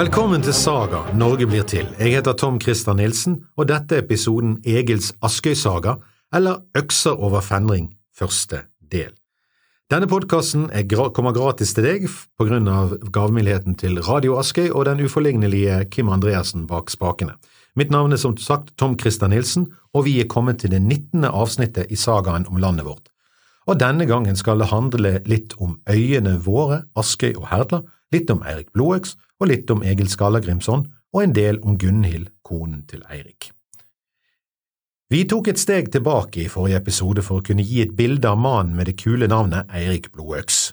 Velkommen til Saga Norge blir til. Jeg heter Tom Christer Nilsen, og dette er episoden Egils Askøy-saga, eller Økser over Fenring, første del. Denne podkasten kommer gratis til deg på grunn av gavmildheten til Radio Askøy og den uforlignelige Kim Andreassen bak spakene. Mitt navn er som sagt Tom Christer Nilsen, og vi er kommet til det 19. avsnittet i sagaen om landet vårt. Og denne gangen skal det handle litt om øyene våre, Askøy og Herdla, litt om Eirik Blodøks og litt om Egil Skallagrimson, og en del om Gunhild, konen til Eirik. Vi tok et steg tilbake i forrige episode for å kunne gi et bilde av mannen med det kule navnet Eirik Blodøks.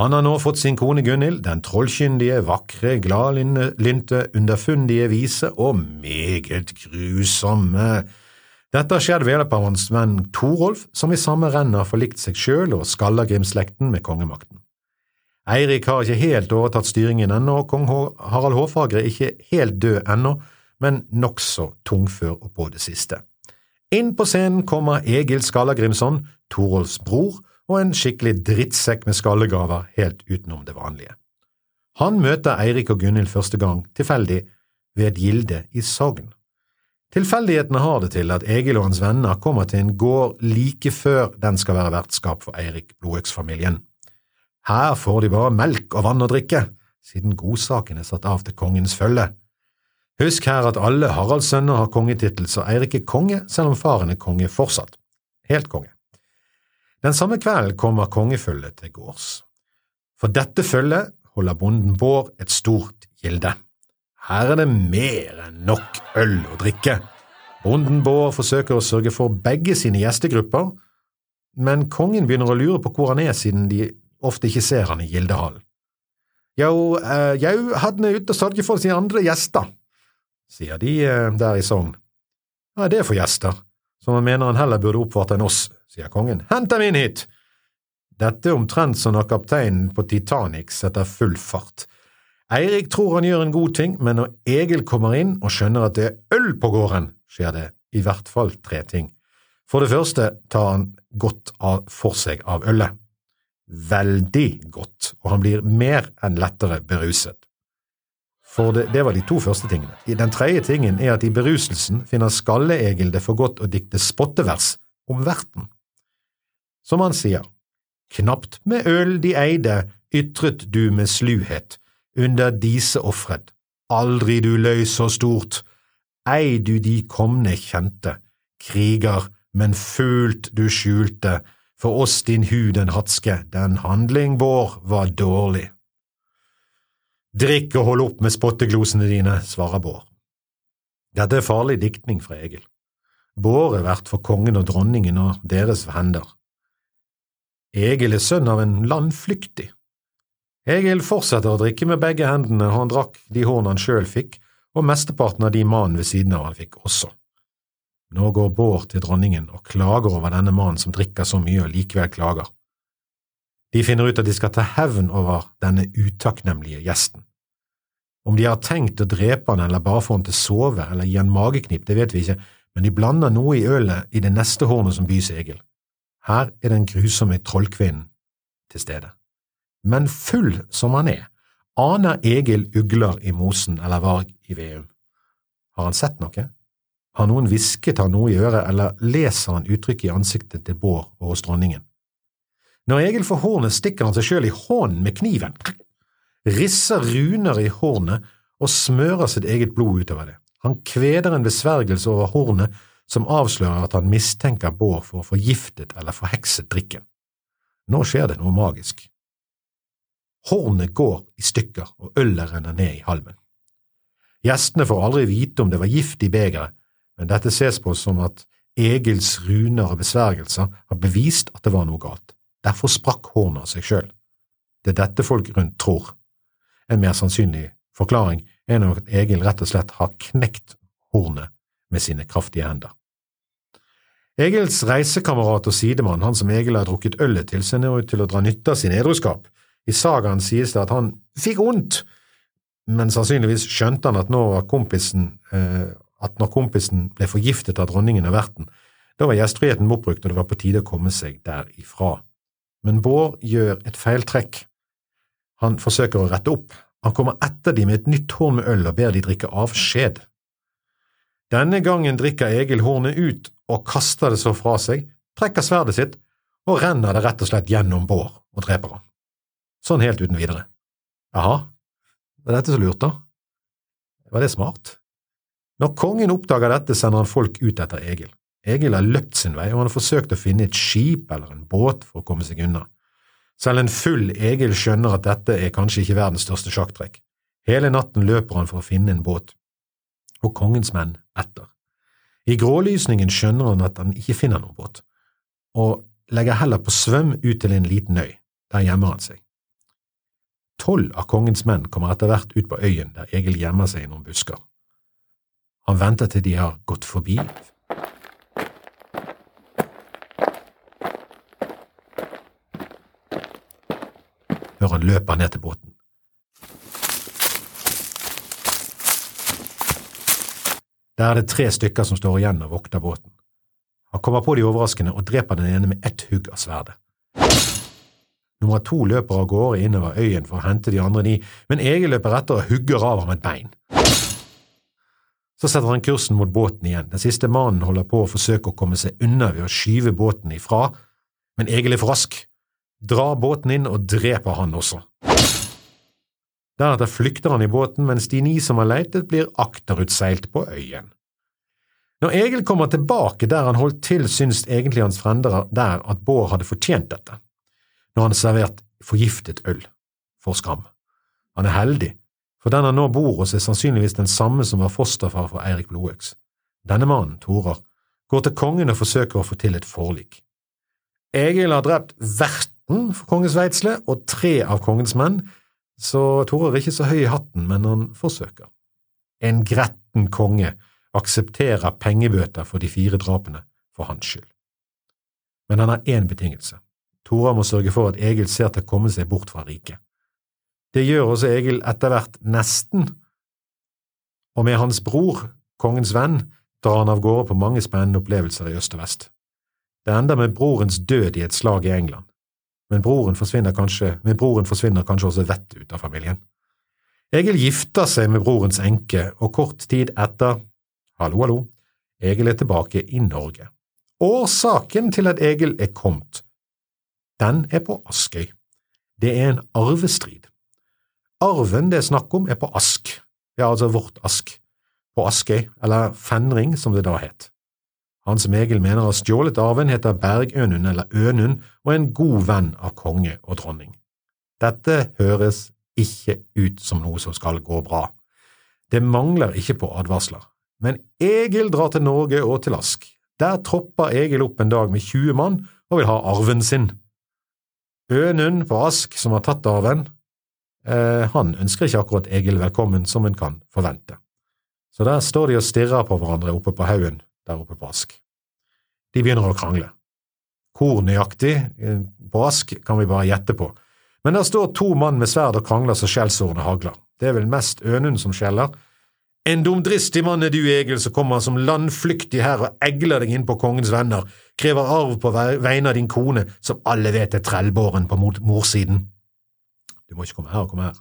Han har nå fått sin kone Gunhild, den trollkyndige, vakre, gladlynte, underfundige, vise og meget grusomme. Dette har skjedd ved hjelp av hans venn Torolf, som i samme renn har forlikt seg sjøl og Skallagrimslekten med kongemakten. Eirik har ikke helt overtatt styringen ennå, og kong Harald Hårfagre er ikke helt død ennå, men nokså tungfør og på det siste. Inn på scenen kommer Egil Skallagrimson, Torolfs bror, og en skikkelig drittsekk med skallegaver helt utenom det vanlige. Han møter Eirik og Gunhild første gang, tilfeldig, ved et gilde i Sogn. Tilfeldighetene har det til at Egil og hans venner kommer til en gård like før den skal være vertskap for Eirik Blodøks-familien. Her får de bare melk og vann å drikke, siden godsaken er satt av til kongens følge. Husk her at alle Haralds sønner har kongetittel, så Eirik er konge, selv om faren er konge fortsatt. Helt konge. Den samme kvelden kommer kongefølget til gårds. For dette følget holder bonden Bård et stort gilde. Her er det mer enn nok øl å drikke. Bonden Bård forsøker å sørge for begge sine gjestegrupper, men kongen begynner å lure på hvor han er siden de ofte ikke ser han i gildehallen. Jau, eh, jau, han er ute og sørger for sine andre gjester, sier de eh, der i Sogn. Hva er det for gjester? Som han mener han heller burde oppvarte enn oss, sier kongen. Hent dem inn hit! Dette er omtrent som når kapteinen på Titanic setter full fart. Eirik tror han gjør en god ting, men når Egil kommer inn og skjønner at det er øl på gården, skjer det i hvert fall tre ting. For det første tar han godt for seg av ølet veldig godt, og han blir mer enn lettere beruset. For det, det var de to første tingene. Den tredje tingen er at i beruselsen finner Skalle-Egil det for godt å dikte spottevers om verten. Som han sier, knapt med øl de eide, ytret du med sluhet, under dise ofret, aldri du løy så stort, ei du de komne kjente, kriger, men fult du skjulte, for oss din hud den hatske, den handling vår var dårlig. Drikk og hold opp med spotteglosene dine, svarer Bård. Dette er farlig diktning fra Egil. Bård er vert for kongen og dronningen og deres hender. Egil er sønn av en landflyktig. Egil fortsetter å drikke med begge hendene, han drakk de horn han sjøl fikk, og mesteparten av de mannen ved siden av han fikk også. Nå går Bård til dronningen og klager over denne mannen som drikker så mye og likevel klager. De finner ut at de skal ta hevn over denne utakknemlige gjesten. Om de har tenkt å drepe han eller bare få han til å sove eller gi han mageknip, det vet vi ikke, men de blander noe i ølet i det neste hornet som bys Egil. Her er den grusomme trollkvinnen til stede. Men full som han er, aner Egil ugler i mosen eller varg i Veum. Har han sett noe? Har noen hvisket han noe i øret, eller leser han uttrykket i ansiktet til Bård og hos dronningen? Når Egil får hornet, stikker han seg sjøl i hånden med kniven, risser runer i hornet og smører sitt eget blod utover det. Han kveder en besvergelse over hornet som avslører at han mistenker Bård for å forgiftet eller forhekset drikken. Nå skjer det noe magisk. Hornet går i stykker, og ølet renner ned i halmen. Gjestene får aldri vite om det var gift i begeret, men dette ses på som at Egils runer og besvergelser har bevist at det var noe galt. Derfor sprakk hornet av seg sjøl. Det er dette folk rundt tror. En mer sannsynlig forklaring er nok at Egil rett og slett har knekt hornet med sine kraftige hender. Egils reisekamerat og sidemann, han som Egil har drukket ølet til, ser ut til å dra nytte av sin edruskap. I sagaen sies det at han fikk vondt, men sannsynligvis skjønte han at nå var kompisen eh, at når kompisen ble forgiftet av dronningen og verten, da var gjestfriheten oppbrukt og det var på tide å komme seg derifra. Men Bård gjør et feiltrekk. Han forsøker å rette opp Han kommer etter de med et nytt horn med øl og ber de drikke avskjed. Denne gangen drikker Egil hornet ut og kaster det så fra seg, trekker sverdet sitt og renner det rett og slett gjennom Bård og dreper han. Sånn helt uten videre. Jaha, var dette så lurt, da? Var det smart? Når kongen oppdager dette, sender han folk ut etter Egil. Egil har løpt sin vei, og han har forsøkt å finne et skip eller en båt for å komme seg unna. Selv en full Egil skjønner at dette er kanskje ikke verdens største sjakktrekk. Hele natten løper han for å finne en båt, og kongens menn etter. I grålysningen skjønner han at han ikke finner noen båt, og legger heller på svøm ut til en liten øy. Der gjemmer han seg. Tolv av kongens menn kommer etter hvert ut på øyen der Egil gjemmer seg i noen busker. Han venter til de har gått forbi, før han løper ned til båten. Der er det tre stykker som står igjen og vokter båten. Han kommer på de overraskende og dreper den ene med ett hugg av sverdet. Nummer to løper av gårde innover øyen for å hente de andre ni, men Egil løper etter og hugger av ham et bein. Så setter han kursen mot båten igjen. Den siste mannen holder på å forsøke å komme seg unna ved å skyve båten ifra, men Egil er for rask drar båten inn og dreper han også. Deretter flykter han i båten, mens de ni som har leitet, blir akterutseilt på øyen. Når Egil kommer tilbake der han holdt til, syns egentlig hans frender der at Bård hadde fortjent dette, når han har servert forgiftet øl, for skam. Han er heldig, for den han nå bor hos er sannsynligvis den samme som var fosterfar for Eirik Blodøks. Denne mannen, Torer, går til kongen og forsøker å få til et forlik. Egil har drept verten for kongens veitsle og tre av kongens menn, så Torer er ikke så høy i hatten, men han forsøker. En gretten konge aksepterer pengebøter for de fire drapene for hans skyld. Men han har én betingelse. Tora må sørge for at Egil ser til å komme seg bort fra riket. Det gjør også Egil etter hvert nesten, og med hans bror, kongens venn, drar han av gårde på mange spennende opplevelser i øst og vest. Det ender med brorens død i et slag i England men broren forsvinner kanskje, men broren forsvinner kanskje også vettet ut av familien. Egil gifter seg med brorens enke, og kort tid etter, hallo, hallo, Egil er tilbake i Norge. Årsaken til at Egil er kommet, den er på Askøy. Det er en arvestrid. Arven det er snakk om, er på Ask, ja, altså vårt Ask, på Askøy, eller Fenring som det da het. Han som Egil mener har stjålet arven, heter Bergønund eller Ønund og er en god venn av konge og dronning. Dette høres ikke ut som noe som skal gå bra. Det mangler ikke på advarsler. Men Egil drar til Norge og til Ask. Der tropper Egil opp en dag med 20 mann og vil ha arven sin. Ønund på Ask, som har tatt arven, han ønsker ikke akkurat Egil velkommen som en kan forvente. Så der står de og stirrer på hverandre oppe på haugen der oppe på Ask. De begynner å krangle. Hvor nøyaktig eh, på Ask kan vi bare gjette på, men der står to mann med sverd og krangler så skjellsordene hagler. Det er vel mest Ønund som skjeller. En dumdristig mann er du, Egil, som kommer som landflyktig her og egler deg inn på kongens venner, krever arv på vegne av din kone, som alle vet er trellbåren på morsiden. Du må ikke komme her og komme her.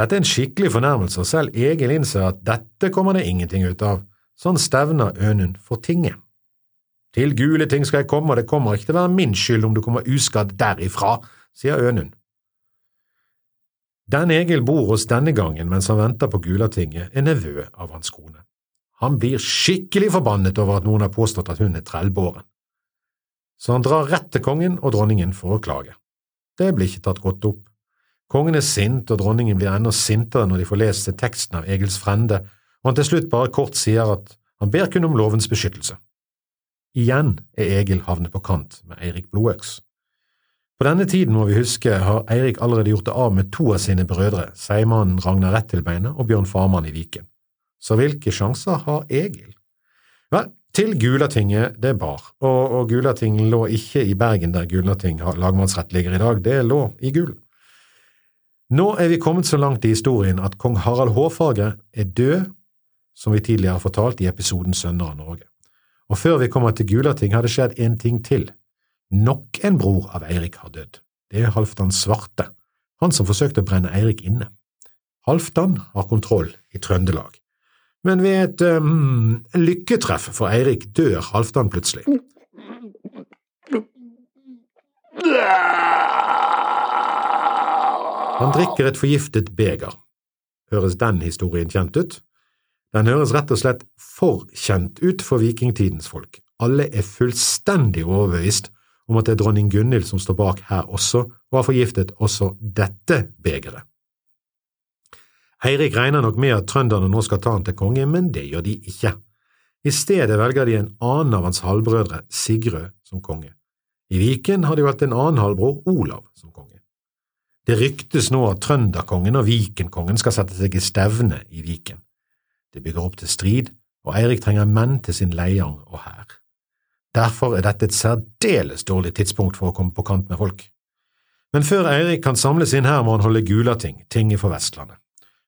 Dette er en skikkelig fornærmelse, og selv Egil innser at dette kommer det ingenting ut av. Sånn stevner Ønund for tinget. Til gule ting skal jeg komme, og det kommer ikke til å være min skyld om du kommer uskadd derifra, sier Ønund. Den Egil bor hos denne gangen mens han venter på Gulatinget, er nevø av hans kone. Han blir skikkelig forbannet over at noen har påstått at hun er trellbåren. Så han drar rett til kongen og dronningen for å klage. Det blir ikke tatt godt opp. Kongen er sint, og dronningen blir enda sintere når de får lest teksten av Egils frende og han til slutt bare kort sier at han ber kun om lovens beskyttelse. Igjen er Egil havnet på kant med Eirik Blodøks. På denne tiden må vi huske har Eirik allerede gjort det av med to av sine brødre, seigmannen Ragnar Rettilbeinet og Bjørn Farmann i Viken. Så hvilke sjanser har Egil? Vel, til Gulatinget det bar, og, og Gulating lå ikke i Bergen der Gulating lagmannsrett ligger i dag, det lå i Gulen. Nå er vi kommet så langt i historien at kong Harald Hårfagre er død som vi tidligere har fortalt i episoden Sønner av Norge. Og før vi kommer til Gulating, har det skjedd en ting til. Nok en bror av Eirik har dødd. Det er Halvdan Svarte, han som forsøkte å brenne Eirik inne. Halvdan har kontroll i Trøndelag. Men ved et um, lykketreff for Eirik dør Halvdan plutselig. Han drikker et forgiftet beger. Høres den historien kjent ut? Den høres rett og slett for kjent ut for vikingtidens folk. Alle er fullstendig overbevist om at det er dronning Gunhild som står bak her også, og har forgiftet også dette begeret. Eirik regner nok med at trønderne nå skal ta han til konge, men det gjør de ikke. I stedet velger de en annen av hans halvbrødre, Sigrød, som konge. I Viken har de valgt en annen halvbror, Olav, som konge. Det ryktes nå at trønderkongen og vikenkongen skal sette seg i stevne i Viken. Det bygger opp til strid, og Eirik trenger menn til sin leiang og hær. Derfor er dette et særdeles dårlig tidspunkt for å komme på kant med folk. Men før Eirik kan samle sin hær, må han holde Gulating, tinget for Vestlandet.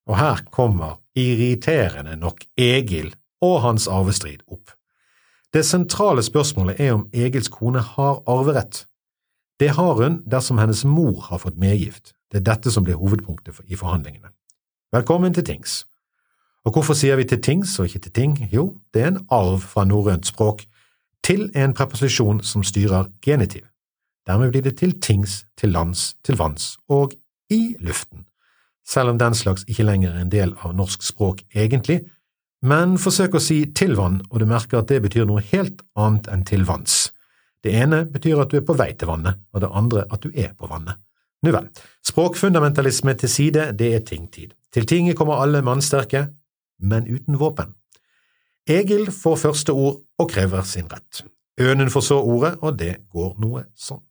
Og her kommer irriterende nok Egil og hans arvestrid opp. Det sentrale spørsmålet er om Egils kone har arverett. Det har hun dersom hennes mor har fått medgift. Det er dette som blir hovedpunktet i forhandlingene. Velkommen til tings. Og hvorfor sier vi til tings og ikke til ting? Jo, det er en arv fra norrønt språk til en preposisjon som styrer genitiv. Dermed blir det til tings, til lands, til vanns og i luften, selv om den slags ikke lenger er en del av norsk språk egentlig, men forsøk å si til vann, og du merker at det betyr noe helt annet enn til vanns. Det ene betyr at du er på vei til vannet, og det andre at du er på vannet. Nu vel, språkfundamentalisme til side, det er tingtid. Til tinget kommer alle mannsterke, men uten våpen. Egil får første ord og krever sin rett. Ønen får så ordet, og det går noe sånn.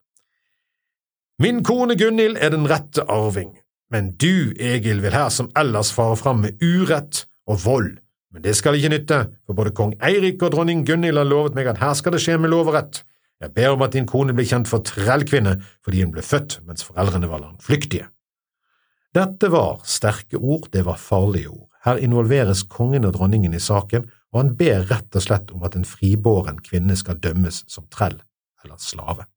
Min kone Gunhild er den rette arving, men du, Egil, vil her som ellers fare fram med urett og vold men det skal ikke nytte, for både kong Eirik og dronning Gunhild har lovet meg at her skal det skje med lov og rett. Jeg ber om at din kone blir kjent for trellkvinne fordi hun ble født mens foreldrene var langflyktige. Dette var sterke ord, det var farlige ord. Her involveres kongen og dronningen i saken, og han ber rett og slett om at en fribåren kvinne skal dømmes som trell eller slave.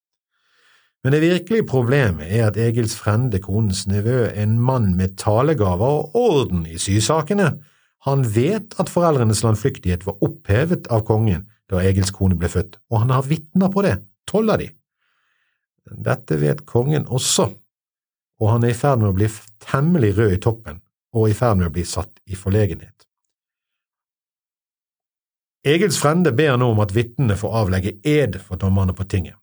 Men det virkelige problemet er at Egils frende, konens nevø, en mann med talegaver og orden i sysakene han vet at foreldrenes landflyktighet var opphevet av kongen da Egils kone ble født, og han har vitner på det, tolv av de. Dette vet kongen også, og han er i ferd med å bli temmelig rød i toppen og i ferd med å bli satt i forlegenhet. Egils frende ber nå om at vitnene får avlegge ed for dommerne på tinget.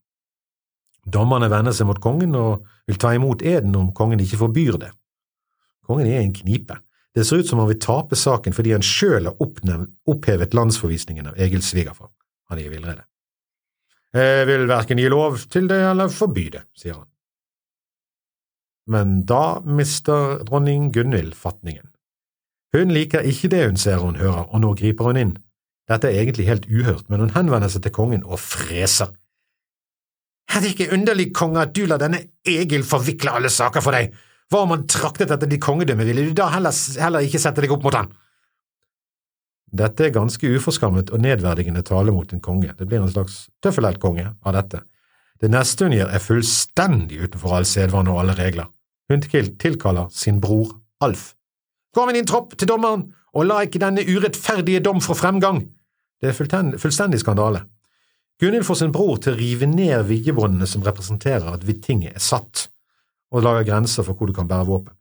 Dommerne vender seg mot kongen og vil ta imot eden om kongen ikke forbyr det. Kongen er i en knipe. Det ser ut som han vil tape saken fordi han sjøl har opphevet landsforvisningen av Egils svigerfar. Han er i villrede. Jeg vil verken gi lov til det eller forby det, sier han. Men da mister dronning Gunhild fatningen. Hun liker ikke det hun ser og hun hører, og nå griper hun inn. Dette er egentlig helt uhørt, men hun henvender seg til kongen og freser. Er det ikke underlig, konge, at du lar denne Egil forvikle alle saker for deg? Hva om han traktet etter ditt kongedømme, ville du da heller, heller ikke sette deg opp mot han? Dette er ganske uforskammet og nedverdigende tale mot en konge, det blir en slags tøffelheltkonge av dette. Det neste hun gjør, er fullstendig utenfor all sedvane og alle regler. Hun tilkaller sin bror Alf. Gå med din tropp til dommeren, og la ikke denne urettferdige dom få fremgang! Det er fullstendig skandale. Gunhild får sin bror til å rive ned vigjebåndene som representerer at tinget er satt og lager grenser for hvor du kan bære våpen.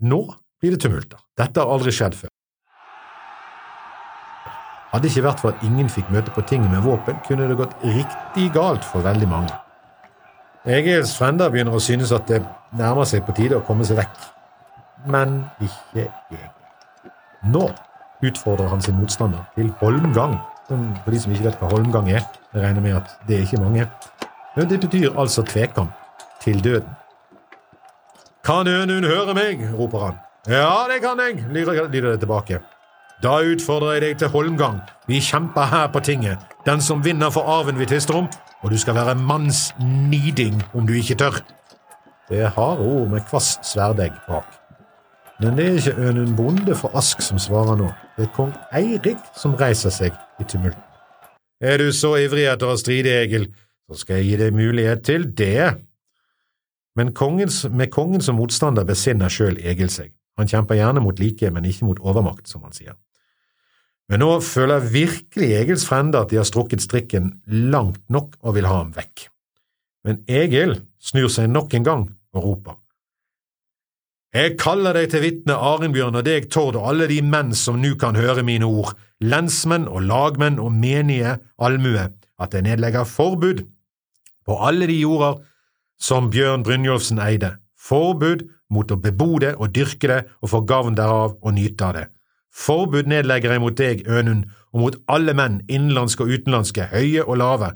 Nå blir det tumulter. Dette har aldri skjedd før. Hadde ikke vært for at ingen fikk møte på tinget med våpen, kunne det gått riktig galt for veldig mange. Egils frender begynner å synes at det nærmer seg på tide å komme seg vekk. Men ikke Egil. Nå utfordrer han sin motstander til holmgang. For de som ikke vet hva holmgang er, jeg regner med at det er ikke mange. Men det betyr altså tvekamp til døden. Kan Ønund høre meg? roper han. Ja, det kan jeg, lyder det tilbake. Da utfordrer jeg deg til holmgang. Vi kjemper her på tinget. Den som vinner, får arven vi tvister om, og du skal være manns niding om du ikke tør. Det er harde ord med kvass sverdegg bak. Men det er ikke Ønund Bonde fra Ask som svarer nå. Det er kong Eirik som reiser seg i tumulten. Er du så ivrig etter å stride, Egil, så skal jeg gi deg mulighet til det. Men kongens, med kongen som motstander besinner sjøl Egil seg. Han kjemper gjerne mot like, men ikke mot overmakt, som han sier. Men nå føler virkelig Egils frender at de har strukket strikken langt nok og vil ha ham vekk. Men Egil snur seg nok en gang og roper. Jeg kaller deg til vitne, Arnbjørn og deg, Tord, og alle de menn som nu kan høre mine ord, lensmenn og lagmenn og menige allmue, at jeg nedlegger forbud på alle de jorder som Bjørn Brynjolfsen eide, forbud mot å bebo det og dyrke det og få gavn derav og nyte av det. Forbud nedlegger jeg mot deg, Ønund, og mot alle menn, innenlandske og utenlandske, høye og lave,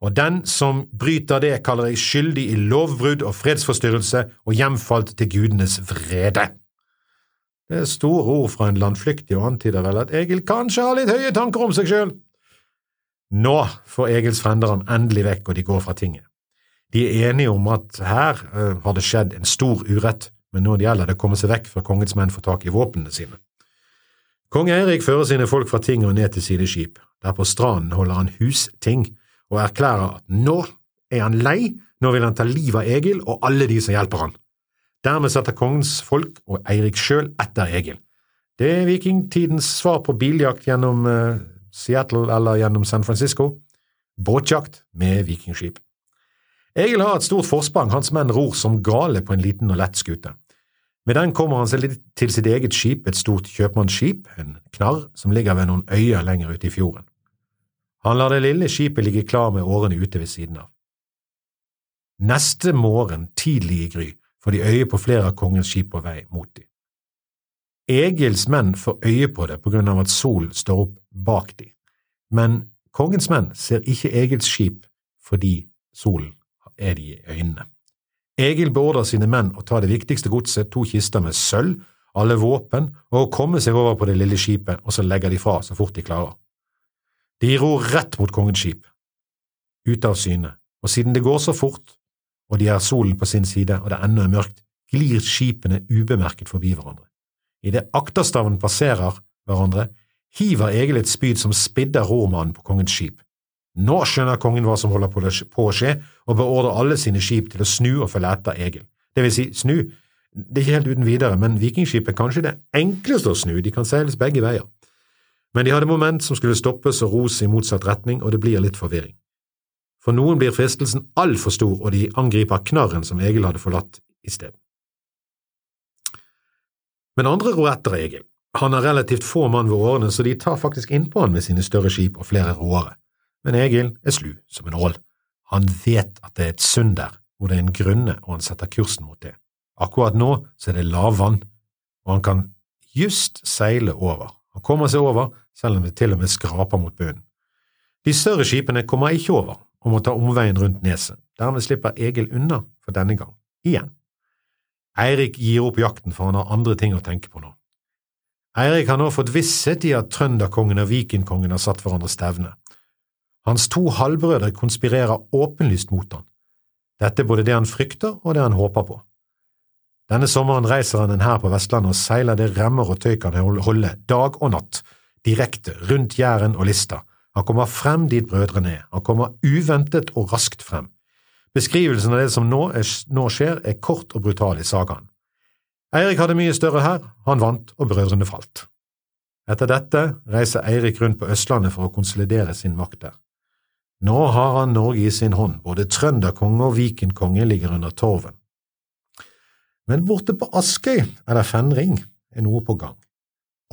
og den som bryter det, kaller jeg skyldig i lovbrudd og fredsforstyrrelse og hjemfalt til gudenes vrede. Det er store ord fra en landflyktig og antyder vel at Egil kanskje har litt høye tanker om seg sjøl. Nå får Egils frender ham endelig vekk, og de går fra tinget. De er enige om at her uh, har det skjedd en stor urett, men nå gjelder det å komme seg vekk før kongens menn får tak i våpnene sine. Kong Eirik fører sine folk fra tinget og ned til sine skip. Der på stranden holder han husting og erklærer at nå er han lei, nå vil han ta livet av Egil og alle de som hjelper han. Dermed setter kongens folk og Eirik sjøl etter Egil. Det er vikingtidens svar på biljakt gjennom uh, Seattle eller gjennom San Francisco. Båtjakt med vikingskip. Egil har et stort forsprang, hans menn ror som gale på en liten og lett skute. Med den kommer han seg litt til sitt eget skip, et stort kjøpmannsskip, en knarr, som ligger ved noen øyer lenger ute i fjorden. Han lar det lille skipet ligge klar med årene ute ved siden av. Neste morgen, tidlig i gry, får de øye på flere av kongens skip på vei mot dem. Egils menn får øye på det på grunn av at solen står opp bak dem, men kongens menn ser ikke Egils skip fordi solen er de i øynene. Egil beordrer sine menn å ta det viktigste godset, to kister med sølv, alle våpen, og å komme seg over på det lille skipet, og så legger de fra så fort de klarer. De ror rett mot kongens skip, ute av syne, og siden det går så fort, og de har solen på sin side og det ennå er mørkt, glir skipene ubemerket forbi hverandre. Idet akterstavnen passerer hverandre, hiver Egil et spyd som spidder rormannen på kongens skip. Nå skjønner kongen hva som holder på å skje, og beordrer alle sine skip til å snu og følge etter Egil. Det vil si, snu, det er ikke helt uten videre, men vikingskip er kanskje det enkleste å snu, de kan seiles begge veier. Men de hadde moment som skulle stoppes og ros i motsatt retning, og det blir litt forvirring. For noen blir fristelsen altfor stor, og de angriper knarren som Egil hadde forlatt isteden. Men andre ror etter Egil. Han har relativt få mann ved årene, så de tar faktisk innpå han med sine større skip og flere roere. Men Egil er slu som en ål. Han vet at det er et sund der, hvor det er en grunne, og han setter kursen mot det. Akkurat nå så er det lavvann, og han kan just seile over. Han kommer seg over, selv om det til og med skraper mot bunnen. De større skipene kommer ikke over og må ta omveien rundt neset. Dermed slipper Egil unna for denne gang, igjen. Eirik gir opp jakten, for han har andre ting å tenke på nå. Eirik har nå fått visshet i at trønderkongen og vikingkongen har satt hverandre stevne. Hans to halvbrødre konspirerer åpenlyst mot han. Dette er både det han frykter og det han håper på. Denne sommeren reiser han en hær på Vestlandet og seiler det remmer og tøy kan holde, dag og natt, direkte rundt Jæren og Lista. Han kommer frem dit brødrene er, han kommer uventet og raskt frem. Beskrivelsen av det som nå, er, nå skjer, er kort og brutal i sagaen. Eirik hadde mye større hær, han vant og brødrene falt. Etter dette reiser Eirik rundt på Østlandet for å konsolidere sin makt der. Nå har han Norge i sin hånd, både trønderkonge og vikenkonge ligger under torven. Men borte på Askøy, eller Fenring, er noe på gang.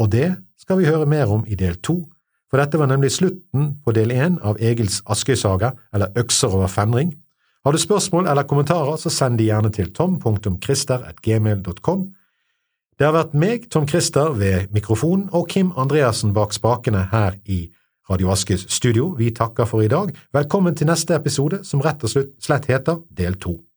Og det skal vi høre mer om i del to, for dette var nemlig slutten på del én av Egils Askøy-saga, eller Økser over Fenring. Har du spørsmål eller kommentarer, så send de gjerne til tom.christer.gmail.com. Det har vært meg, Tom Christer, ved mikrofonen, og Kim Andreassen bak spakene her i Radio Askøys studio. Vi takker for i dag. Velkommen til neste episode, som rett og slett heter Del to.